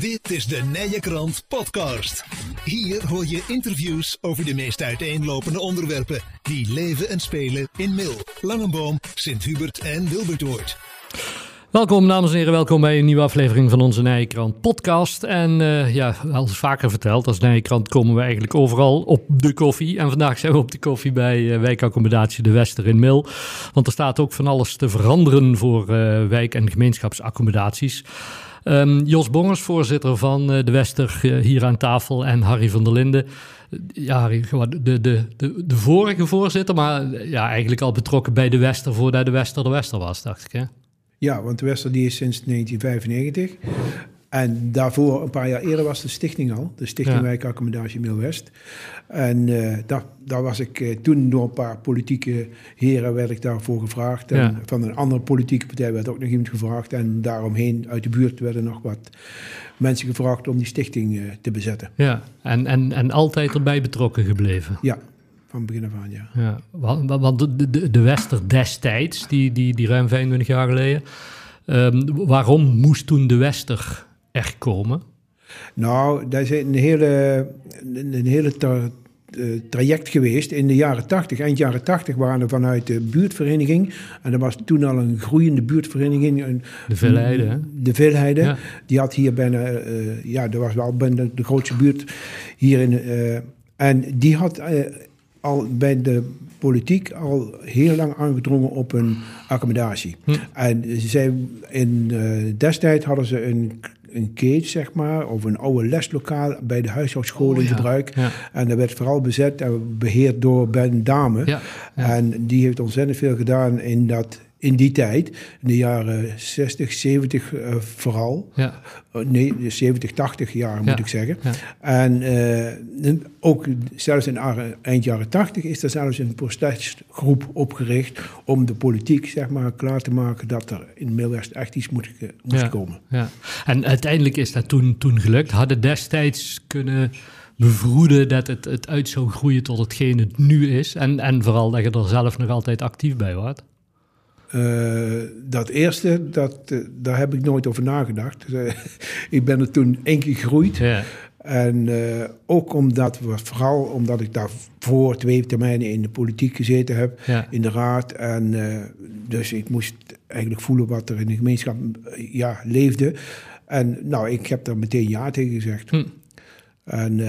Dit is de Nije Krant Podcast. Hier hoor je interviews over de meest uiteenlopende onderwerpen die leven en spelen in Mil, Langenboom, Sint-Hubert en Wilbertoord. Welkom dames en heren, welkom bij een nieuwe aflevering van onze Nijenkrant podcast. En uh, ja, als vaker verteld, als Nijenkrant komen we eigenlijk overal op de koffie. En vandaag zijn we op de koffie bij uh, wijkaccommodatie De Wester in Mil. Want er staat ook van alles te veranderen voor uh, wijk- en gemeenschapsaccommodaties. Um, Jos Bongers, voorzitter van De Wester, hier aan tafel. En Harry van der Linden, ja, Harry, de, de, de, de vorige voorzitter, maar ja, eigenlijk al betrokken bij De Wester voordat De Wester De Wester was, dacht ik hè? Ja, want de Wester die is sinds 1995. En daarvoor, een paar jaar eerder, was de stichting al. De Stichting ja. Wijkaccommodatie Middelwest. En uh, daar, daar was ik uh, toen door een paar politieke heren werd ik daarvoor gevraagd. En ja. van een andere politieke partij werd ook nog iemand gevraagd. En daaromheen uit de buurt werden nog wat mensen gevraagd om die stichting uh, te bezetten. Ja, en, en, en altijd erbij betrokken gebleven. Ja, van begin af aan, ja. ja want, want de, de, de Wester destijds, die, die, die ruim 25 jaar geleden, um, waarom moest toen de Wester echt komen? Nou, daar is een hele, een hele tra traject geweest in de jaren 80. Eind jaren 80 waren er vanuit de buurtvereniging. En er was toen al een groeiende buurtvereniging. Een, de Veelheide, hè? De Veelheide. Ja. Die had hier bijna, uh, ja, dat was wel bijna de grootste buurt hier in. Uh, en die had uh, al bij de politiek al heel lang aangedrongen op een accommodatie. Hm. En zij in, destijds hadden ze een, een cage, zeg maar, of een oude leslokaal bij de huishoudschool oh, in gebruik. Ja. Ja. En dat werd vooral bezet en beheerd door Ben Dame. Ja. En die heeft ontzettend veel gedaan in dat in die tijd, in de jaren 60, 70 uh, vooral. Ja. Uh, nee, 70, 80 jaar moet ja. ik zeggen. Ja. En uh, ook zelfs in eind jaren 80 is er zelfs een protestgroep opgericht om de politiek zeg maar, klaar te maken dat er in Midwest echt iets moet, moest komen. Ja. En uiteindelijk is dat toen, toen gelukt. Hadden destijds kunnen bevroeden dat het, het uit zou groeien tot hetgeen het nu is. En, en vooral dat je er zelf nog altijd actief bij wordt. Uh, dat eerste, dat, uh, daar heb ik nooit over nagedacht. Uh, ik ben er toen één keer gegroeid. Ja. En ook omdat, vooral omdat ik daarvoor twee termijnen in de politiek gezeten heb, ja. in de raad. En dus ik moest eigenlijk voelen wat er in de gemeenschap ja, leefde. En nou, ik heb daar meteen ja tegen gezegd. Hm. En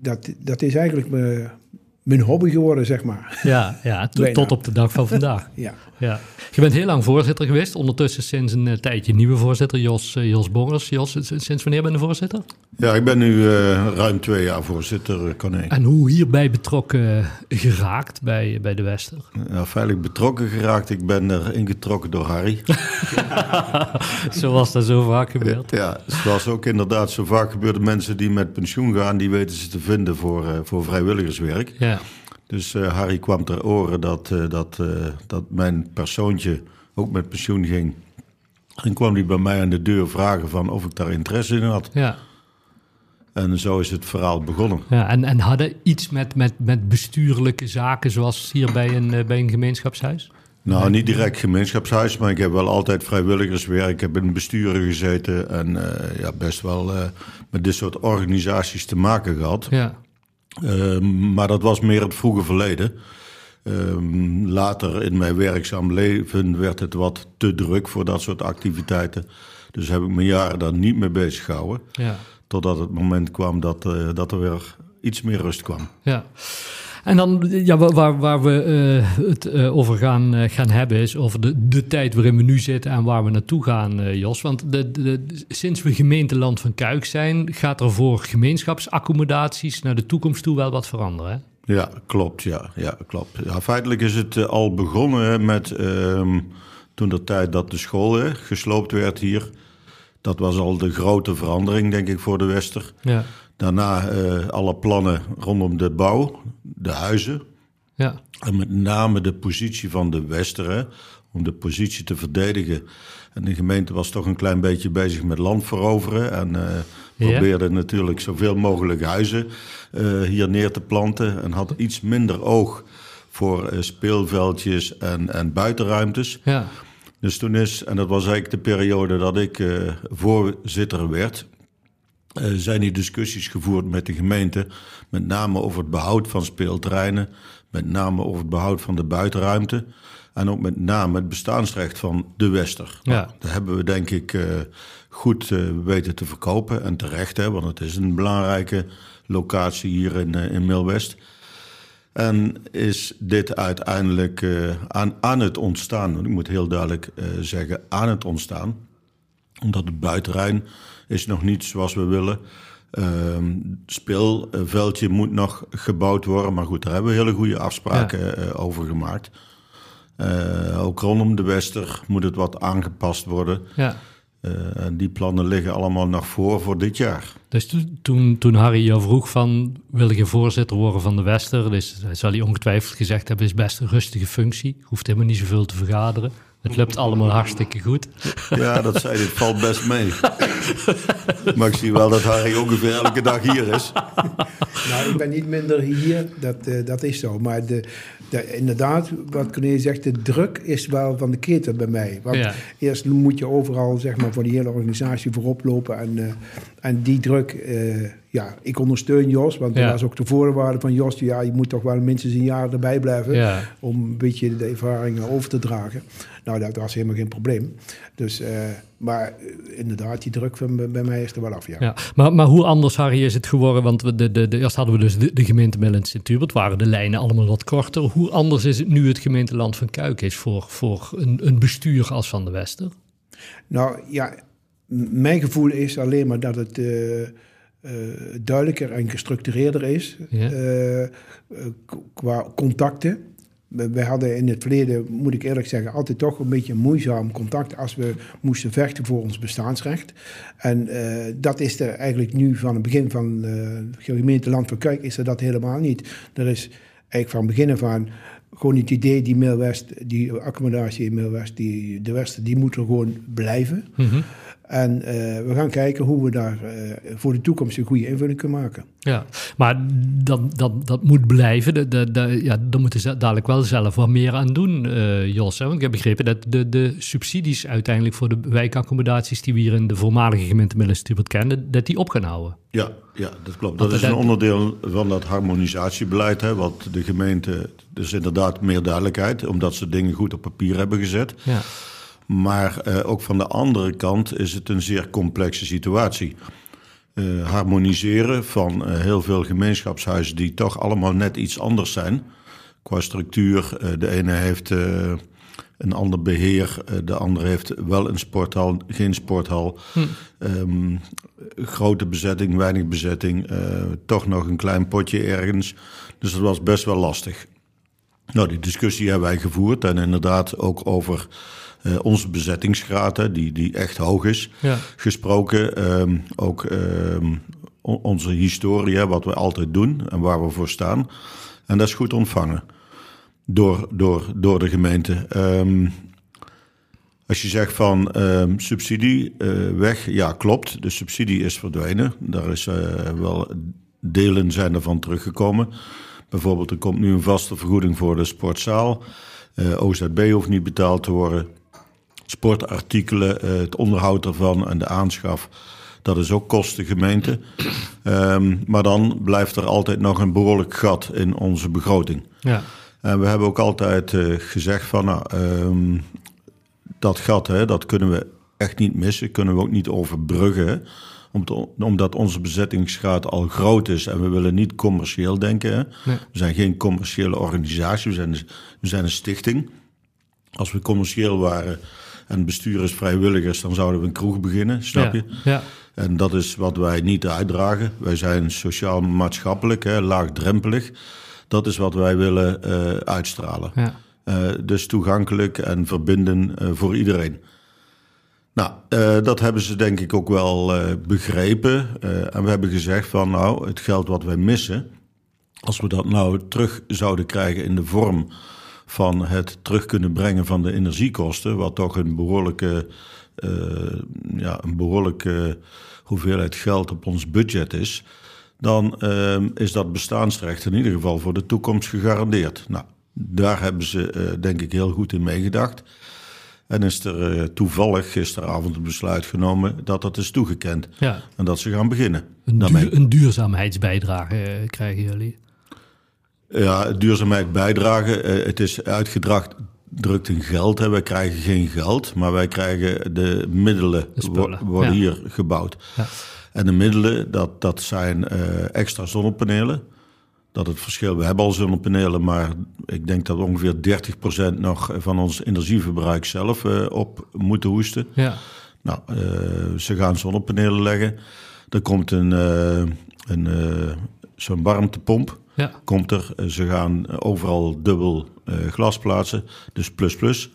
dat, dat is eigenlijk mijn hobby geworden, zeg maar. Ja, ja tot, tot op de dag van vandaag. ja. Ja. Je bent heel lang voorzitter geweest. Ondertussen sinds een uh, tijdje nieuwe voorzitter, Jos, uh, Jos. Jos, sinds wanneer ben je voorzitter? Ja, ik ben nu uh, ruim twee jaar voorzitter, Corné. En hoe hierbij betrokken geraakt bij, bij de Wester? Ja, veilig betrokken geraakt. Ik ben er ingetrokken door Harry. zoals dat zo vaak gebeurt. Ja, zoals ook inderdaad zo vaak gebeurt. Mensen die met pensioen gaan, die weten ze te vinden voor, voor vrijwilligerswerk. Ja. Dus uh, Harry kwam ter oren dat, uh, dat, uh, dat mijn persoontje ook met pensioen ging. En kwam hij bij mij aan de deur vragen van of ik daar interesse in had. Ja. En zo is het verhaal begonnen. Ja, en, en hadden iets met, met, met bestuurlijke zaken zoals hier bij een, bij een gemeenschapshuis? Nou, niet direct gemeenschapshuis, maar ik heb wel altijd vrijwilligerswerk. Ik heb in besturen gezeten en ja, best wel met dit soort organisaties te maken gehad. Ja. Uh, maar dat was meer het vroege verleden. Uh, later in mijn werkzaam leven werd het wat te druk voor dat soort activiteiten. Dus heb ik me jaren daar niet mee bezig gehouden. Ja. Totdat het moment kwam dat, uh, dat er weer iets meer rust kwam. Ja. En dan, ja, waar, waar we uh, het uh, over gaan, uh, gaan hebben, is over de, de tijd waarin we nu zitten en waar we naartoe gaan, Jos. Want de, de, sinds we gemeenteland van Kuik zijn, gaat er voor gemeenschapsaccommodaties naar de toekomst toe wel wat veranderen. Hè? Ja, klopt. Ja, ja, klopt. Ja, feitelijk is het al begonnen met um, toen de tijd dat de school gesloopt werd hier. Dat was al de grote verandering, denk ik, voor de Wester. Ja. Daarna uh, alle plannen rondom de bouw, de huizen. Ja. En met name de positie van de Westeren, om de positie te verdedigen. En de gemeente was toch een klein beetje bezig met land veroveren. En uh, probeerde natuurlijk zoveel mogelijk huizen uh, hier neer te planten. En had iets minder oog voor speelveldjes en, en buitenruimtes. Ja. Dus toen is, en dat was eigenlijk de periode dat ik voorzitter werd uh, zijn die discussies gevoerd met de gemeente. Met name over het behoud van speelterreinen. Met name over het behoud van de buitenruimte. En ook met name het bestaansrecht van de Wester. Ja. Nou, daar hebben we denk ik uh, goed uh, weten te verkopen. En terecht, hè, want het is een belangrijke locatie hier in, in Milwest. En is dit uiteindelijk aan, aan het ontstaan, ik moet heel duidelijk zeggen, aan het ontstaan. Omdat het buitenruim is nog niet zoals we willen. Uh, speelveldje moet nog gebouwd worden. Maar goed, daar hebben we hele goede afspraken ja. uh, over gemaakt. Uh, ook rondom de Wester moet het wat aangepast worden. Ja. en die plannen liggen allemaal nog voor voor dit jaar. Dus toen, toen Harry jou vroeg van, wil je voorzitter worden van de Wester? Dus zal hij ongetwijfeld gezegd hebben, is best een rustige functie. Hoeft helemaal niet zoveel te vergaderen. Het loopt allemaal hartstikke goed. Ja, dat zei hij. Het valt best mee. maar ik zie wel dat Harry ongeveer elke dag hier is. Nou, ik ben niet minder hier. Dat, uh, dat is zo. Maar de, de, inderdaad, wat Corné zegt, de druk is wel van de keten bij mij. Want Ja. eerst moet je overal, zeg maar, voor die hele organisatie voorop lopen. En, eh, en die druk, eh, ja, ik ondersteun Jos. Want Ja. dat was ook de voorwaarde van Jos. Ja, je moet toch wel minstens een jaar erbij blijven. Ja. Om een beetje de ervaringen over te dragen. Nou, dat was helemaal geen probleem. Dus, eh, maar eh, inderdaad, die druk van, bij mij is er wel af, ja. Ja, maar, maar hoe anders, Harry, is het geworden? Want we de, de, de, eerst hadden we dus de, de gemeente Middel en Sint-Hubert, waren de lijnen allemaal wat korter. Hoe anders is het nu het gemeenteland van Kuik is voor, voor een, een bestuur als Van de Wester? Nou ja, mijn gevoel is alleen maar dat het eh, duidelijker en gestructureerder is Ja. eh, eh, qua contacten. We, hadden in het verleden, moet ik eerlijk zeggen, altijd toch een beetje moeizaam contact als we moesten vechten voor ons bestaansrecht. En eh, dat is er eigenlijk nu van het begin van eh de gemeente Land van Kuik is er dat helemaal niet. Er is eigenlijk van begin af aan gewoon het idee, die Mailwest, die accommodatie in Mailwest, die, de Westen, die moet er gewoon blijven. En eh, we gaan kijken hoe we daar eh, voor de toekomst een goede invulling kunnen maken. Ja, maar dat, dat, dat moet blijven. De, de, de, ja, daar moeten ze dadelijk wel zelf wat meer aan doen, eh, Jos. Hè? Want ik heb begrepen dat de, de subsidies uiteindelijk voor de wijkaccommodaties die we hier in de voormalige gemeente Midden-Stubert kennen, dat die op gaan houden. Ja, ja, dat klopt. Want Dat is een dat- onderdeel van dat harmonisatiebeleid. Hè, wat de gemeente, dus inderdaad meer duidelijkheid, omdat ze dingen goed op papier hebben gezet. Ja, Maar eh, ook van de andere kant is het een zeer complexe situatie. Eh, harmoniseren van eh, heel veel gemeenschapshuizen die toch allemaal net iets anders zijn. Qua structuur. De ene heeft een ander beheer, eh, de andere heeft wel een sporthal, geen sporthal. Ehm, grote bezetting, weinig bezetting. toch nog een klein potje ergens. Dus dat was best wel lastig. Nou, die discussie hebben wij gevoerd en inderdaad ook over eh, onze bezettingsgraad, hè, die, die echt hoog is, Ja. gesproken. Ehm, ook ehm, onze historie, hè, wat we altijd doen en waar we voor staan. En dat is goed ontvangen door, door, door de gemeente. Ehm, als je zegt van subsidie eh, weg, ja klopt, de subsidie is verdwenen. Daar is eh, wel delen zijn ervan teruggekomen. Bijvoorbeeld er komt nu een vaste vergoeding voor de sportzaal. OZB hoeft niet betaald te worden. Sportartikelen, eh, het onderhoud ervan en de aanschaf, dat is ook kosten gemeente. Ehm, maar dan blijft er altijd nog een behoorlijk gat in onze begroting. ja, En we hebben ook altijd eh, gezegd van, nou, ehm, dat gat, hè, dat kunnen we echt niet missen, kunnen we ook niet overbruggen. hè. Omdat- Omdat onze bezettingsgraad al groot is en we willen niet commercieel denken. Hè. Nee. We zijn geen commerciële organisatie, we zijn, we zijn een stichting. Als we commercieel waren en het bestuur is vrijwilligers, dan zouden we een kroeg beginnen, snap je? ja, ja, En dat is wat wij niet uitdragen. Wij zijn sociaal-maatschappelijk, hè, laagdrempelig. Dat is wat wij willen eh, uitstralen. ja. Eh, dus toegankelijk en verbinden eh, voor iedereen. Nou, dat hebben ze denk ik ook wel begrepen. En we hebben gezegd van nou, het geld wat wij missen... als we dat nou terug zouden krijgen in de vorm van het terug kunnen brengen van de energiekosten... wat toch een behoorlijke, eh, ja, een behoorlijke hoeveelheid geld op ons budget is... dan eh, is dat bestaansrecht in ieder geval voor de toekomst gegarandeerd. Nou, daar hebben ze eh, denk ik heel goed in meegedacht. En is er toevallig gisteravond het besluit genomen dat dat is toegekend. Ja. En dat ze gaan beginnen. Een, duur, een duurzaamheidsbijdrage krijgen jullie? Ja, duurzaamheid bijdragen. Uh, het is uitgedracht drukt in geld. Hè. Wij krijgen geen geld, maar wij krijgen de middelen de worden hier gebouwd. Ja. En de middelen, dat, dat zijn uh, extra zonnepanelen. Dat het verschil, we hebben al zonnepanelen, maar ik denk dat ongeveer 30% nog van ons energieverbruik zelf uh, op moeten hoesten. Ja. Nou, uh, ze gaan zonnepanelen leggen. Er komt een, een zo'n warmtepomp. Ja. Komt er. Ze gaan overal dubbel uh, glas plaatsen, dus plus plus.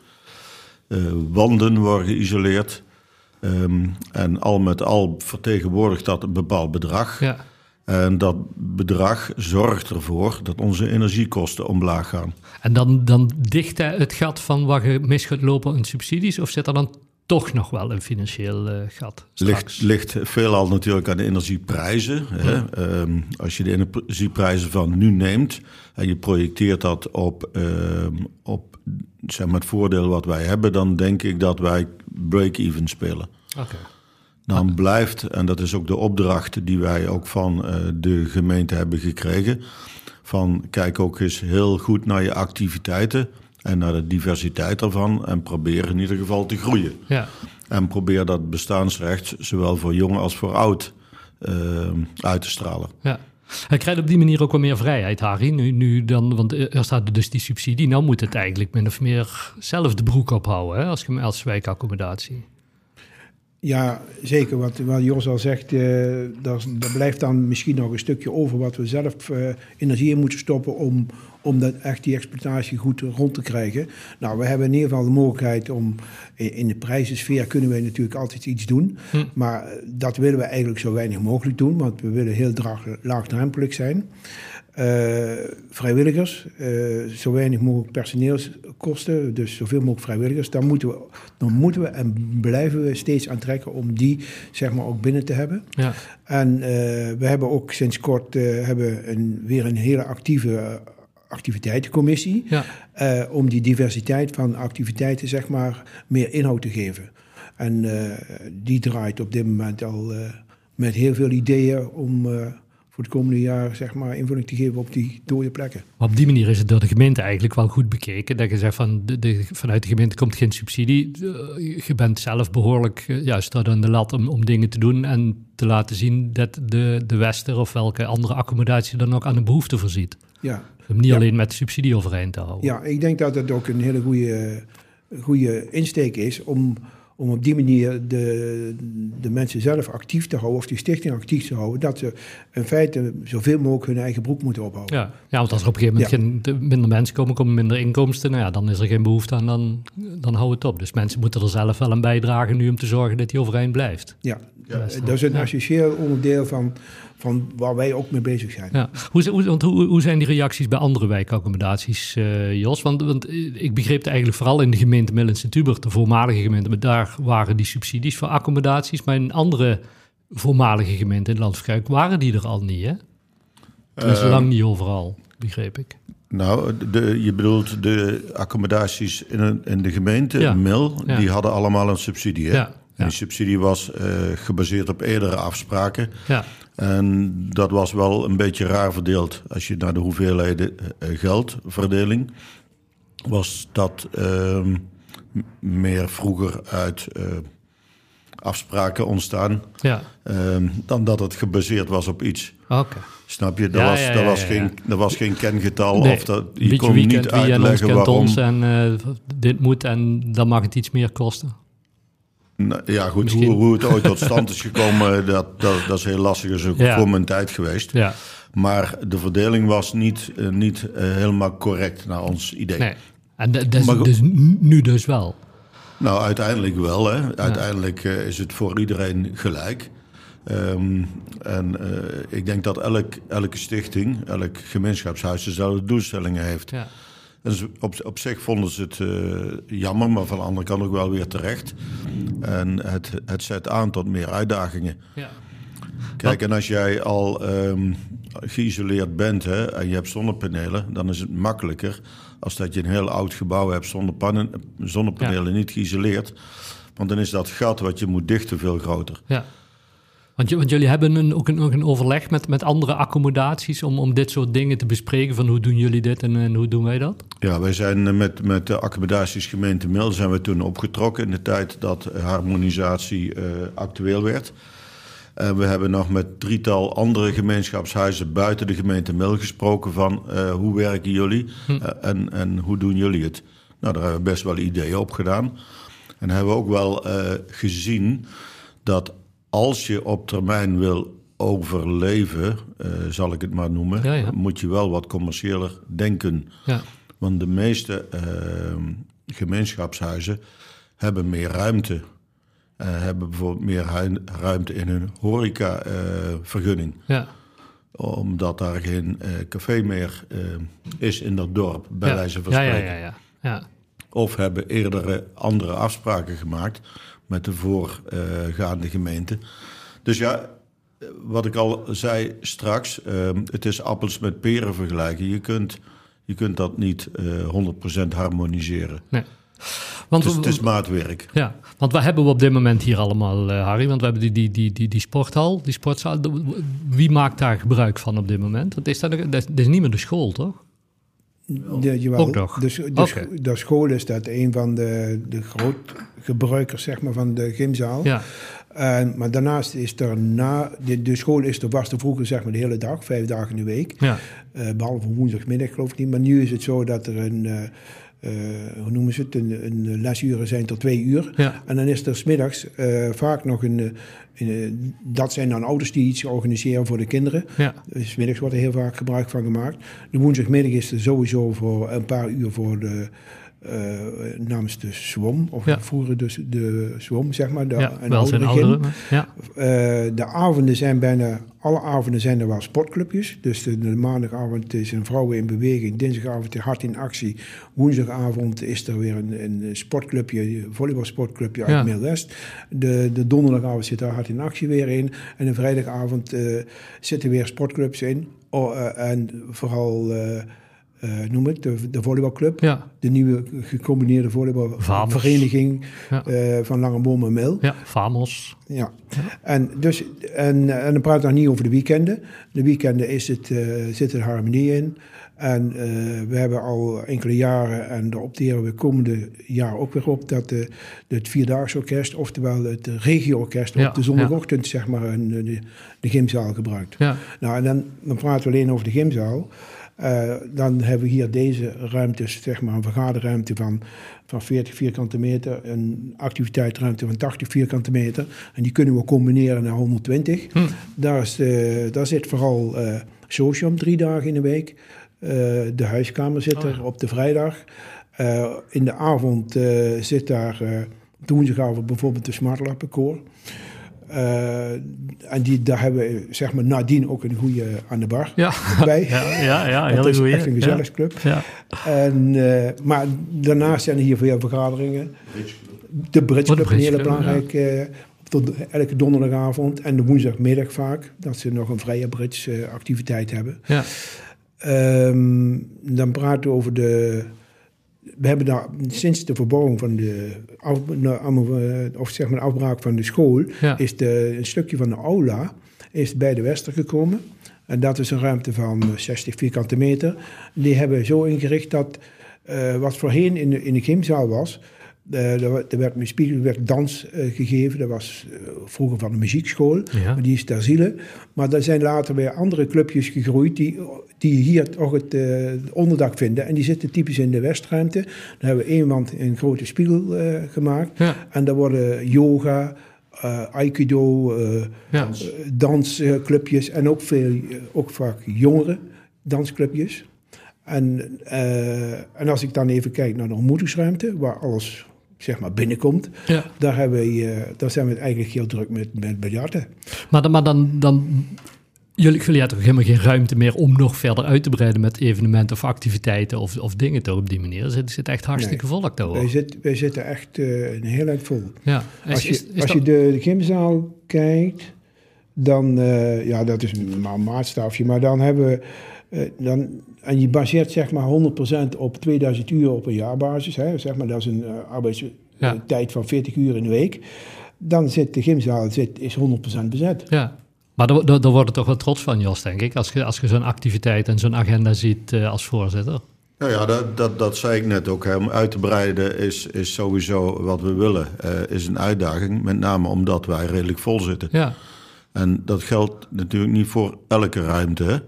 Wanden worden geïsoleerd. Um, en al met al vertegenwoordigt dat een bepaald bedrag. Ja. En dat bedrag zorgt ervoor dat onze energiekosten omlaag gaan. En dan, dan dicht het gat van wat je mis gaat lopen in subsidies? Of zit er dan toch nog wel een financieel uh, gat. Ligt, ligt veelal natuurlijk aan de energieprijzen. Ja. Hè? Um, als je de energieprijzen van nu neemt en je projecteert dat op, um, op zeg maar het voordeel wat wij hebben, dan denk ik dat wij break-even spelen. Okay. Dan blijft, en dat is ook de opdracht die wij ook van uh, de gemeente hebben gekregen, van kijk ook eens heel goed naar je activiteiten en naar de diversiteit ervan en probeer in ieder geval te groeien. Ja. En probeer dat bestaansrecht, zowel voor jong als voor oud, uh, uit te stralen. Ja. Hij krijgt op die manier ook wel meer vrijheid, Harry. Nu, nu dan, want er staat dus die subsidie. Nou moet het eigenlijk min of meer zelf de broek ophouden hè, als, als wijkaccommodatie. Ja, zeker. Wat, wat Jos al zegt, uh, daar, daar, blijft dan misschien nog een stukje over wat we zelf uh, energie in moeten stoppen om, om dat echt die exploitatie goed rond te krijgen. Nou, we hebben in ieder geval de mogelijkheid om in de prijzensfeer kunnen wij natuurlijk altijd iets doen. Hm. Maar dat willen we eigenlijk zo weinig mogelijk doen, want we willen heel laagdrempelig zijn. Uh, vrijwilligers, uh, zo weinig mogelijk personeelskosten, dus zoveel mogelijk vrijwilligers. Dan moeten, we, dan moeten we en blijven we steeds aantrekken om die zeg maar ook binnen te hebben. Ja. En uh, we hebben ook sinds kort hebben een, weer een hele actieve activiteitencommissie. Ja. om die diversiteit van activiteiten zeg maar meer inhoud te geven. En die draait op dit moment al met heel veel ideeën om voor het komende jaar zeg maar, invulling te geven op die dode plekken. Maar op die manier is het door de gemeente eigenlijk wel goed bekeken. Dat je zegt van de, de, vanuit de gemeente komt geen subsidie. Je bent zelf behoorlijk ja, staat aan de lat om, om dingen te doen en te laten zien dat de, de Wester of welke andere accommodatie dan ook aan de behoefte voorziet. Ja. Om niet ja. alleen met subsidie overeind te houden. Ja, ik denk dat het ook een hele goede, goede insteek is om om op die manier de, de mensen zelf actief te houden, of die stichting actief te houden, dat ze in feite zoveel mogelijk hun eigen broek moeten ophouden. Ja, ja want als er op een gegeven moment Ja. geen, minder mensen komen, komen minder inkomsten, nou ja, dan is er geen behoefte aan, dan, dan hou het op. Dus mensen moeten er zelf wel aan bijdragen nu om te zorgen dat die overeind blijft. Ja, Ja. dat is een essentieel onderdeel van, van waar wij ook mee bezig zijn. Ja. Hoe, hoe, want hoe, hoe zijn die reacties bij andere wijkaccommodaties, eh, Jos? Want, want ik begreep het eigenlijk vooral in de gemeente Millens en Tubert, de voormalige gemeente, maar daar waren die subsidies voor accommodaties. Maar in andere voormalige gemeenten in Landverkuik waren die er al niet, hè? Dus Eh, lang niet overal, begreep ik. Nou, de, je bedoelt de accommodaties in, een, in de gemeente, Ja. Mil, Ja. die hadden allemaal een subsidie. Hè? Ja, ja. die subsidie was eh, gebaseerd op eerdere afspraken. Ja, En dat was wel een beetje raar verdeeld. Als je naar de hoeveelheden eh, geldverdeling, was dat ehm, meer vroeger uit eh, afspraken ontstaan. ja. ehm, dan dat het gebaseerd was op iets. oké. Snap je? Er, Ja, was, ja, er, was geen, er was geen kengetal. Nee, of dat, je Beetje kon niet en uitleggen waarom. en eh, dit moet en dan mag het iets meer kosten. Nou, Ja, goed, hoe, hoe het ooit tot stand is gekomen, dat, dat, dat is heel lastig. Dat is ook Ja. voor mijn tijd geweest. Ja, Maar de verdeling was niet, eh, niet eh, helemaal correct naar ons idee. nee. En dat Maar dus nu dus wel. Nou, uiteindelijk wel. Hè. Uiteindelijk eh, is het voor iedereen gelijk. Ehm, en eh, ik denk dat elk, elke stichting, elk gemeenschapshuis dezelfde doelstellingen heeft. Ja. En ze- op, op zich vonden ze het eh, jammer, maar van de andere kant ook wel weer terecht. En het, het zet aan tot meer uitdagingen. Ja. Kijk, en als jij al, ehm, geïsoleerd bent hè, en je hebt zonnepanelen, dan is het makkelijker als dat je een heel oud gebouw hebt zonder pannen, zonnepanelen niet geïsoleerd. Want dan is dat gat wat je moet dichten veel groter. Ja. Want, want jullie hebben een, ook een, een, overleg met, met andere accommodaties om, om dit soort dingen te bespreken. Van hoe doen jullie dit en, en hoe doen wij dat? Ja, wij zijn met, met de accommodatiesgemeente Mil zijn we toen opgetrokken in de tijd dat harmonisatie uh, actueel werd. En we hebben nog met drietal andere gemeenschapshuizen buiten de gemeente Mil gesproken van uh, hoe werken jullie hm. uh, en, en hoe doen jullie het. Nou, daar hebben we best wel ideeën op gedaan. En hebben we ook wel gezien dat als je op termijn wil overleven, uh, zal ik het maar noemen, moet je wel wat commerciëler denken. Ja. Want de meeste uh, gemeenschapshuizen hebben meer ruimte. Uh, hebben bijvoorbeeld meer ruimte in hun horecavergunning. ja. Omdat daar geen café meer is in dat dorp, bij wijze van spreken. Ja, ja, ja, Of hebben eerdere andere afspraken gemaakt met de voorgaande gemeente. Dus ja, wat ik al zei straks, ehm, het is appels met peren vergelijken. Je kunt, je kunt dat niet uh, eh, 100% harmoniseren. Nee. Want, het, is, het is maatwerk. Ja, want wat hebben we op dit moment hier allemaal, uh, Harry? Want we hebben die, die, die, die, die sporthal, die sportzaal. Wie maakt daar gebruik van op dit moment? Want is dat, dat is niet meer de school, toch? De, jawel, Ook nog? De, de, de, school is dat een van de, de grootgebruikers zeg maar, van de gymzaal. Ja. maar daarnaast is er na... De, de school is er, was er vroeger zeg maar de hele dag, vijf dagen in de week. Ja. Uh, behalve woensdagmiddag geloof ik niet. Maar nu is het zo dat er een... Uh, uh, hoe noemen ze het, een, een lesuren zijn tot twee uur. Ja. En dan is er smiddags uh, vaak nog een, een, dat zijn dan ouders die iets organiseren voor de kinderen. Ja. Dus middags wordt er heel vaak gebruik van gemaakt. De woensdagmiddag is er sowieso voor een paar uur voor de uh, namens de SWOM, of ja. vroeger dus de SWOM, zeg maar. De, ja, een wel zijn ouderen. Ja. Uh, de avonden zijn bijna, alle avonden zijn er wel sportclubjes. Dus de, de, maandagavond is een vrouwen in beweging, dinsdagavond is hart in actie, woensdagavond is er weer een, een sportclubje, een volleybalsportclubje uit ja. West. De, de donderdagavond zit daar hart in actie weer in. En de vrijdagavond uh, zitten weer sportclubs in. Oh, en vooral uh, noem het, de, de volleybalclub. Ja. De nieuwe gecombineerde volleybalvereniging ja. uh, van Langeboom en Mil. Ja, Famos. Ja. En, dus, en, en dan praat ik nog niet over de weekenden. De weekenden is het, uh, zit er harmonie in. En we hebben al enkele jaren, en daar opteren we komende jaar ook weer op, dat de, het Vierdaagse Orkest, oftewel het regio-orkest, op de zondagochtend zeg maar een, de, de gymzaal gebruikt. Ja. Nou, en dan, dan praten we alleen over de gymzaal. Uh, dan hebben we hier deze ruimtes, zeg maar een vergaderruimte van, van 40 vierkante meter, een activiteitsruimte van 80 vierkante meter. En die kunnen we combineren naar 120. Hm. Daar, is, uh, daar zit vooral uh, Socium drie dagen in de week. de huiskamer zit er oh op de vrijdag. in de avond zit daar woensdagavond bijvoorbeeld de Smartlappenkoor. Uh, en die, daar hebben we zeg maar, nadien ook een goede aan de bar ja. bij. Ja, ja, ja heel is echt een gezelligsclub. Ja. En, uh, maar daarnaast zijn er hier veel vergaderingen. De Bridge Club, een hele belangrijke... Uh, elke donderdagavond en de woensdagmiddag vaak. Dat ze nog een vrije bridge activiteit hebben. Ja. Um, dan praten we over de we hebben daar sinds de verbouwing van de, af, eh, of zeg maar afbraak van de school, is de, een stukje van de aula is bij de Wester gekomen. En dat is een ruimte van 60 vierkante meter. Die hebben we zo ingericht dat uh, wat voorheen in de, in de gymzaal was, er werd spiegel werd dans uh, gegeven. Dat was uh, vroeger van de muziekschool, ja. maar die is ter ziele. Maar er zijn later weer andere clubjes gegroeid die, die hier toch het onderdak vinden. En die zitten typisch in de westruimte. Dan hebben we één wand een grote spiegel gemaakt. Ja. En daar worden yoga, aikido, ja. dansclubjes en ook, veel, ook vaak jongere dansclubjes. En, en als ik dan even kijk naar de ontmoetingsruimte, waar alles zeg maar binnenkomt, ja. daar, hebben we, uh, daar zijn we eigenlijk heel druk met, met biljarten. Maar, dan, maar dan, dan jullie, jullie hebben toch helemaal geen ruimte meer om nog verder uit te breiden met evenementen of activiteiten of, of dingen toch op die manier. Zit, zit echt hartstikke nee, volk daar wij, zit, wij zitten echt uh, een heel erg vol. Ja. als je, als je de, de gymzaal kijkt, dan, uh, ja, dat is een maatstafje, maar dan hebben we, dan, en je baseert zeg maar 100% op 2000 uur op een jaarbasis, hè, zeg maar dat is een uh, arbeidstijd van 40 uur in de week, dan zit de gymzaal zit, is 100% bezet. Ja. Maar daar, daar, daar wordt het toch wel trots van, Jos, denk ik, als je, als je zo'n activiteit en zo'n agenda ziet als voorzitter. Nou ja, dat, dat, dat zei ik net ook. Hè. Om uit te breiden is, is sowieso wat we willen. Uh, is een uitdaging, met name omdat wij redelijk vol zitten. Ja. En dat geldt natuurlijk niet voor elke ruimte.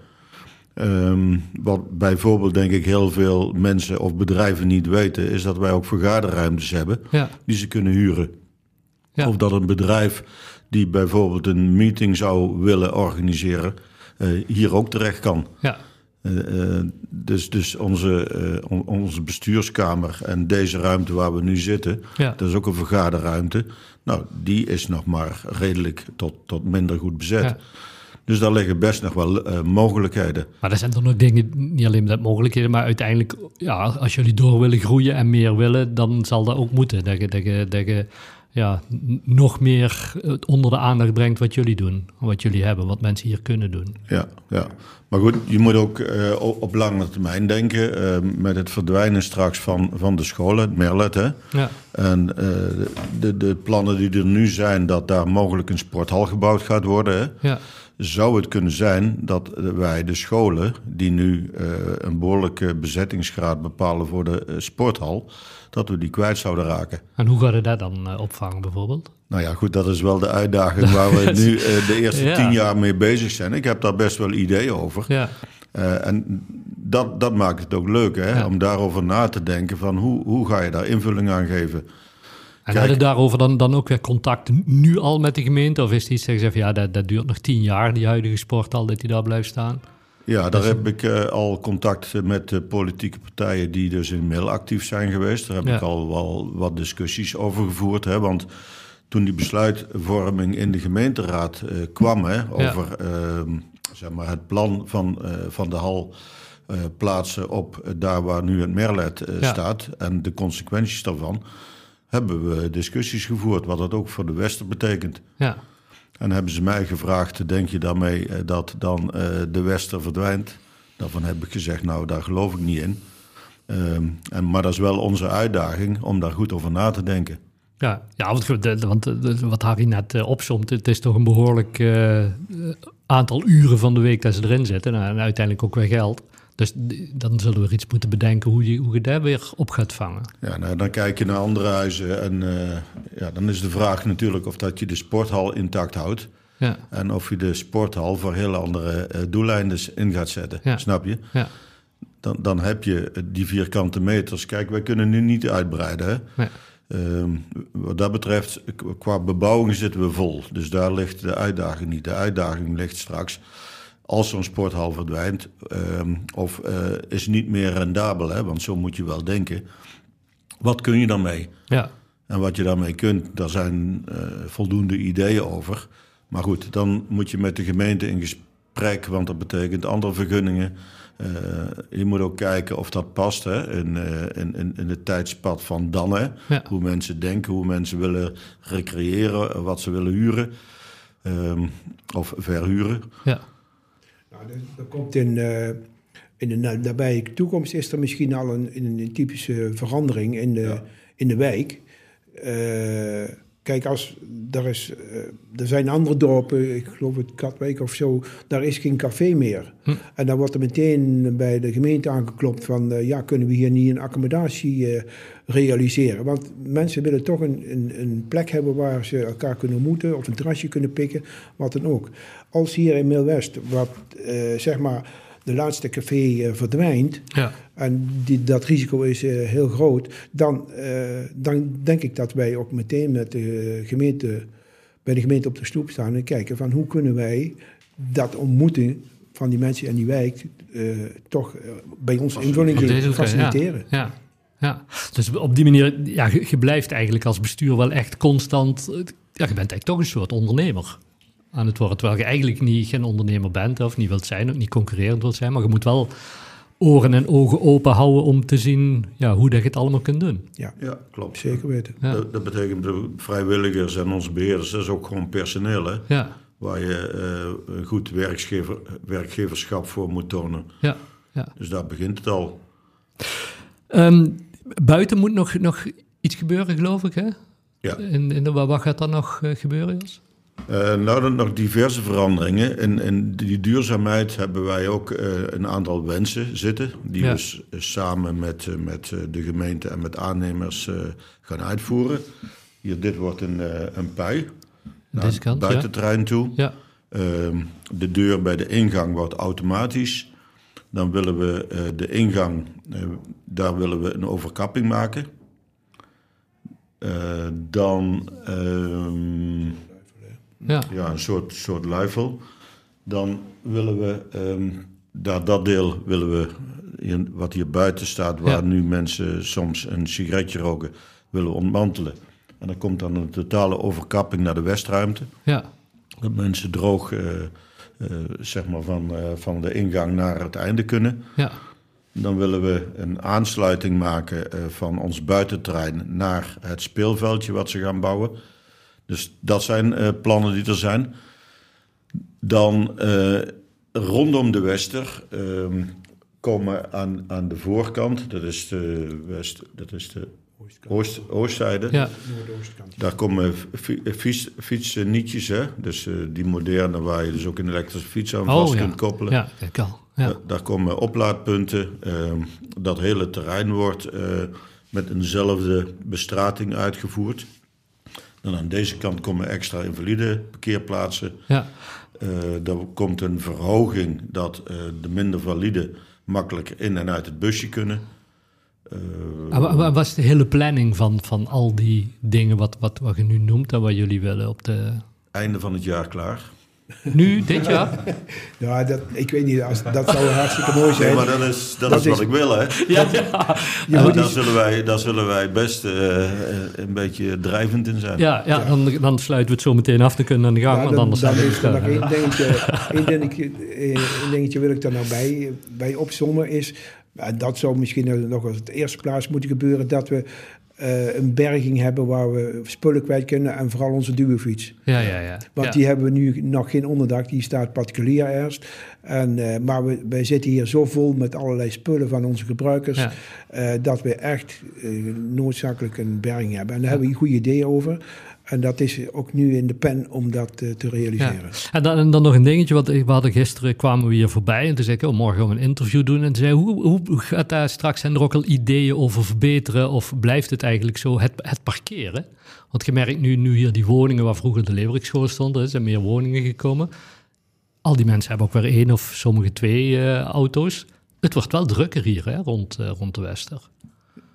Um, wat bijvoorbeeld denk ik heel veel mensen of bedrijven niet weten... is dat wij ook vergaderruimtes hebben ja. die ze kunnen huren. Ja. Of dat een bedrijf die bijvoorbeeld een meeting zou willen organiseren... Uh, hier ook terecht kan. Ja. Uh, dus dus onze, uh, on, onze bestuurskamer en deze ruimte waar we nu zitten, ja. dat is ook een vergaderruimte. Nou, die is nog maar redelijk tot, tot minder goed bezet. Dus daar liggen best nog wel uh, mogelijkheden. Maar er zijn toch nog dingen, niet alleen met mogelijkheden, maar uiteindelijk, ja, als jullie door willen groeien en meer willen, dan zal dat ook moeten. Dat je, dat je, dat je ja, nog meer onder de aandacht brengt wat jullie doen, wat jullie hebben, wat mensen hier kunnen doen. Ja, ja. maar goed, je moet ook uh, op lange termijn denken uh, met het verdwijnen straks van, van de scholen, het Merlet. Hè? Ja. En uh, de, de plannen die er nu zijn, dat daar mogelijk een sporthal gebouwd gaat worden. Hè? Ja. Zou het kunnen zijn dat wij de scholen, die nu een behoorlijke bezettingsgraad bepalen voor de sporthal, dat we die kwijt zouden raken. En hoe gaat het dat dan uh, opvangen bijvoorbeeld? Nou ja, goed, dat is wel de uitdaging waar we nu de eerste ja. tien jaar mee bezig zijn. Ik heb daar best wel ideeën over. Ja. En dat, dat maakt het ook leuk, hè? Ja. om daarover na te denken van hoe, hoe ga je daar invulling aan geven. En hadden daarover dan, dan ook weer contact nu al met de gemeente? Of is het iets dat je zegt, ja, dat, dat duurt nog tien jaar, die huidige sporthal, dat die daar blijft staan? Ja, daar heb ik uh, al contact met de politieke partijen die dus in mail actief zijn geweest. Daar heb Ja. ik al wel wat discussies over gevoerd. Hè, want toen die besluitvorming in de gemeenteraad uh, kwam hè, over uh, zeg maar het plan van, uh, van de hal plaatsen op daar waar nu het Merlet Ja. staat en de consequenties daarvan, hebben we discussies gevoerd wat dat ook voor de Westen betekent. Ja, En hebben ze mij gevraagd, denk je daarmee eh, dat dan eh, de Wester verdwijnt? Daarvan heb ik gezegd, nou daar geloof ik niet in. Ehm, en, maar dat is wel onze uitdaging om daar goed over na te denken. ja. ja want, de- want de- de- wat Harry net eh, opzomt, het is toch een behoorlijk eh, eh, aantal uren van de week dat ze erin zitten. Nou, en uiteindelijk ook weer geld. Dus dan zullen we iets moeten bedenken hoe je, hoe je daar weer op gaat vangen. Ja, nou, dan kijk je naar andere huizen en eh, ja, dan is de vraag natuurlijk of dat je de sporthal intact houdt. Ja, En of je de sporthal voor heel andere eh, doeleinden in gaat zetten. Ja. Snap je? ja, Dan, dan heb je die vierkante meters. Kijk, wij kunnen nu niet uitbreiden. Hè? nee. Ehm, wat dat betreft, qua bebouwing zitten we vol. Dus daar ligt de uitdaging niet. De uitdaging ligt straks als zo'n sporthal verdwijnt ehm, of eh, is niet meer rendabel. Hè? Want zo moet je wel denken. Wat kun je dan mee? ja, En wat je daarmee kunt, daar zijn eh, voldoende ideeën over. Maar goed, dan moet je met de gemeente in gesprek, want dat betekent andere vergunningen. Eh, je moet ook kijken of dat past hè, in, in, in, in het tijdspad van dan. Hè. Ja. Hoe mensen denken, hoe mensen willen recreëren, wat ze willen huren ehm, of verhuren. ja, Nou, er, er komt in, eh, in de na- nabije toekomst is er misschien al een, een, een typische verandering in de, Ja. in de wijk. Kijk, als, er, is, eh, er zijn andere dorpen, ik geloof het Katwijk of zo, daar is geen café meer. Hm. En dan wordt er meteen bij de gemeente aangeklopt van, eh, ja, kunnen we hier niet een accommodatie eh, realiseren? Want mensen willen toch een, een, een plek hebben waar ze elkaar kunnen ontmoeten of een terrasje kunnen pikken, wat dan ook. Als hier in Midwest, wat zeg maar de laatste café eh, verdwijnt, ja. en die, dat risico is eh, heel groot, dan, eh, dan denk ik dat wij ook meteen met de gemeente, bij de gemeente op de stoep staan en kijken van hoe kunnen wij dat ontmoeten van die mensen in die wijk toch bij ons invulling geven, faciliteren. Ja, ja, ja. Dus op die manier, ja, je, je blijft eigenlijk als bestuur wel echt constant, ja, je bent eigenlijk toch een soort ondernemer aan het worden. Terwijl je eigenlijk niet, geen ondernemer bent of niet wilt zijn, ook niet concurrerend wilt zijn, maar je moet wel oren en ogen open houden om te zien ja, hoe dat je het allemaal kunt doen. Ja, Ja, klopt. zeker weten. Ja. Dat, dat betekent de vrijwilligers en onze beheerders, dat is ook gewoon personeel. Hè? Ja, waar je eh, een goed werkgever, werkgeverschap voor moet tonen. Ja, ja. Dus daar begint het al. Ehm, buiten moet nog, nog iets gebeuren, geloof ik, hè? Ja. In, in de, wat gaat er nog eh, gebeuren, Jos? Uh, nou, dan nog diverse veranderingen. In, in die duurzaamheid hebben wij ook uh, een aantal wensen zitten. Die Ja. we s- samen met, uh, met de gemeente en met aannemers uh, gaan uitvoeren. Hier, dit wordt een, een pui. naar kant, ja. buitenterrein toe. Ja, Ehm, de deur bij de ingang wordt automatisch. Dan willen we eh, de ingang, eh, daar willen we een overkapping maken. Eh, dan ehm, ja, ja, een soort, soort luifel. Dan willen we, ehm, daar, dat deel willen we, in, wat hier buiten staat, waar Ja. nu mensen soms een sigaretje roken, willen we ontmantelen. En dan komt dan een totale overkapping naar de westruimte. ja, Dat mensen droog eh, eh, zeg maar van, eh, van de ingang naar het einde kunnen. ja, Dan willen we een aansluiting maken van ons buitenterrein naar het speelveldje wat ze gaan bouwen. Dus dat zijn eh, plannen die er zijn. Dan eh, rondom de Wester ehm, komen aan, aan de voorkant, dat is de, west, dat is de oost, oostzijde. ja, Noordoostkant. Daar komen fi- fiets, fietsnietjes, hè? dus eh, die moderne waar je dus ook een elektrische fiets aan vast Oh, ja. kunt koppelen. ja, kijk al. Ja, Da- Daar komen oplaadpunten. ehm, dat hele terrein wordt eh, met eenzelfde bestrating uitgevoerd. Dan aan deze kant komen extra invalide parkeerplaatsen. ja, Eh er komt een verhoging dat eh, de minder valide makkelijker in en uit het busje kunnen. Eh, Maar wa- wa- was de hele planning van, van al die dingen wat, wat, wat je nu noemt en wat jullie willen op de... einde van het jaar klaar. Nu, dit jaar? Ja, dat, ik weet niet, als, dat zou hartstikke mooi Nee, zijn. maar dat is, dat Dat is wat is- ik wil, hè? Ja, En moet daar, zullen wij, daar zullen wij best eh, eh, een beetje drijvend in zijn. Ja, ja, Dan, dan sluiten we het zo meteen af. Dan kunnen we aan de gang, Ja, want dan, anders dan zijn we is er nog één dingetje, één dingetje, eh, één dingetje wil ik daar nou bij, bij opzommen is, en dat zou misschien nog als het eerste plaats moeten gebeuren, dat we eh, een berging hebben waar we spullen kwijt kunnen en vooral onze duwfiets. Ja, ja, ja. Want ja. die hebben we nu nog geen onderdak, die staat particulier eerst. En, eh, maar we, wij zitten hier zo vol met allerlei spullen van onze gebruikers, Ja. eh, dat we echt noodzakelijk een berging hebben. En daar hebben we een goed idee over. En dat is ook nu in de pen om dat eh, te realiseren. En, dan, dan nog een dingetje, wat we hadden gisteren kwamen we hier voorbij en toen zei ik, oh, morgen gaan we een interview doen. En toen zei hoe, hoe gaat daar straks, zijn er ook al ideeën over verbeteren of blijft het eigenlijk zo, het, het parkeren? Want je merkt nu, nu hier die woningen waar vroeger de Leeuwerikschool stond, er zijn meer woningen gekomen. Al die mensen hebben ook weer één of sommige twee eh, auto's. Het wordt wel drukker hier hè, rond, eh, rond de Wester.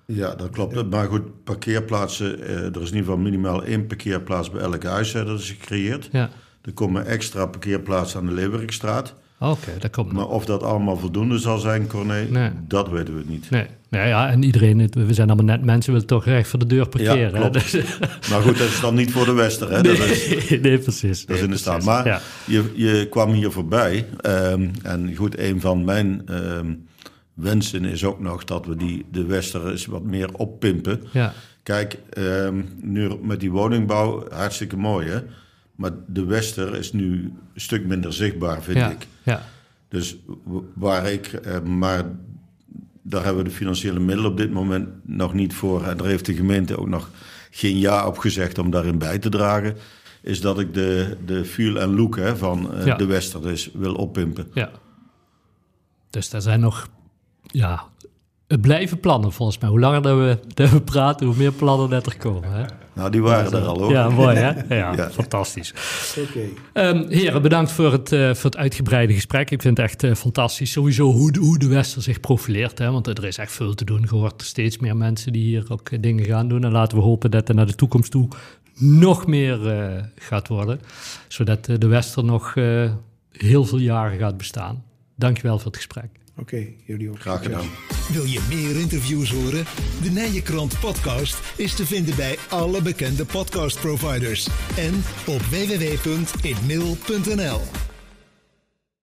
Ja, dat klopt. Maar goed, parkeerplaatsen, eh, er is in ieder geval minimaal één parkeerplaats bij elk huis hè, dat is gecreëerd. Ja, Er komen extra parkeerplaatsen aan de Leeuwerikstraat. oké, dat komt. Maar of dat allemaal voldoende zal zijn, Corné, Nee. dat weten we niet. Nee, nee ja, en iedereen, we zijn allemaal net mensen, willen toch recht voor de deur parkeren. Ja, hè, klopt. dus- Maar goed, dat is dan niet voor de Wester, hè? Dat is, Nee, nee, precies. dat is Nee, in de staat. Maar Ja. je, je kwam hier voorbij. ehm, en goed, een van mijn ehm, wensen is ook nog dat we die, de Wester eens wat meer oppimpen. Ja, Kijk, ehm, nu met die woningbouw, hartstikke mooi hè. Maar de Wester is nu een stuk minder zichtbaar, vind ja, ik. ja, Dus waar ik, eh, maar daar hebben we de financiële middelen op dit moment nog niet voor. En daar heeft de gemeente ook nog geen ja op gezegd om daarin bij te dragen. Is dat ik de, de feel en look hè, van eh, Ja. de Wester dus wil oppimpen. ja. Dus daar zijn nog, ja, het blijven plannen volgens mij. Hoe langer dat we, dat we praten, hoe meer plannen dat er komen. Hè? Nou, die waren er al hoor. Ja, mooi hè? Ja, Ja. fantastisch. Oké. Ehm, heren, bedankt voor het, eh, voor het uitgebreide gesprek. Ik vind het echt eh, fantastisch. Sowieso hoe de, hoe de Wester zich profileert. Hè? Want er is echt veel te doen. Je hoort steeds meer mensen die hier ook eh, dingen gaan doen. En laten we hopen dat er naar de toekomst toe nog meer eh, gaat worden. Zodat de Wester nog eh, heel veel jaren gaat bestaan. Dankjewel voor het gesprek. Oké, jullie ook. Graag gedaan. Wil je meer interviews horen? De Nijenkrant podcast is te vinden bij alle bekende podcastproviders en op www.inmail.nl.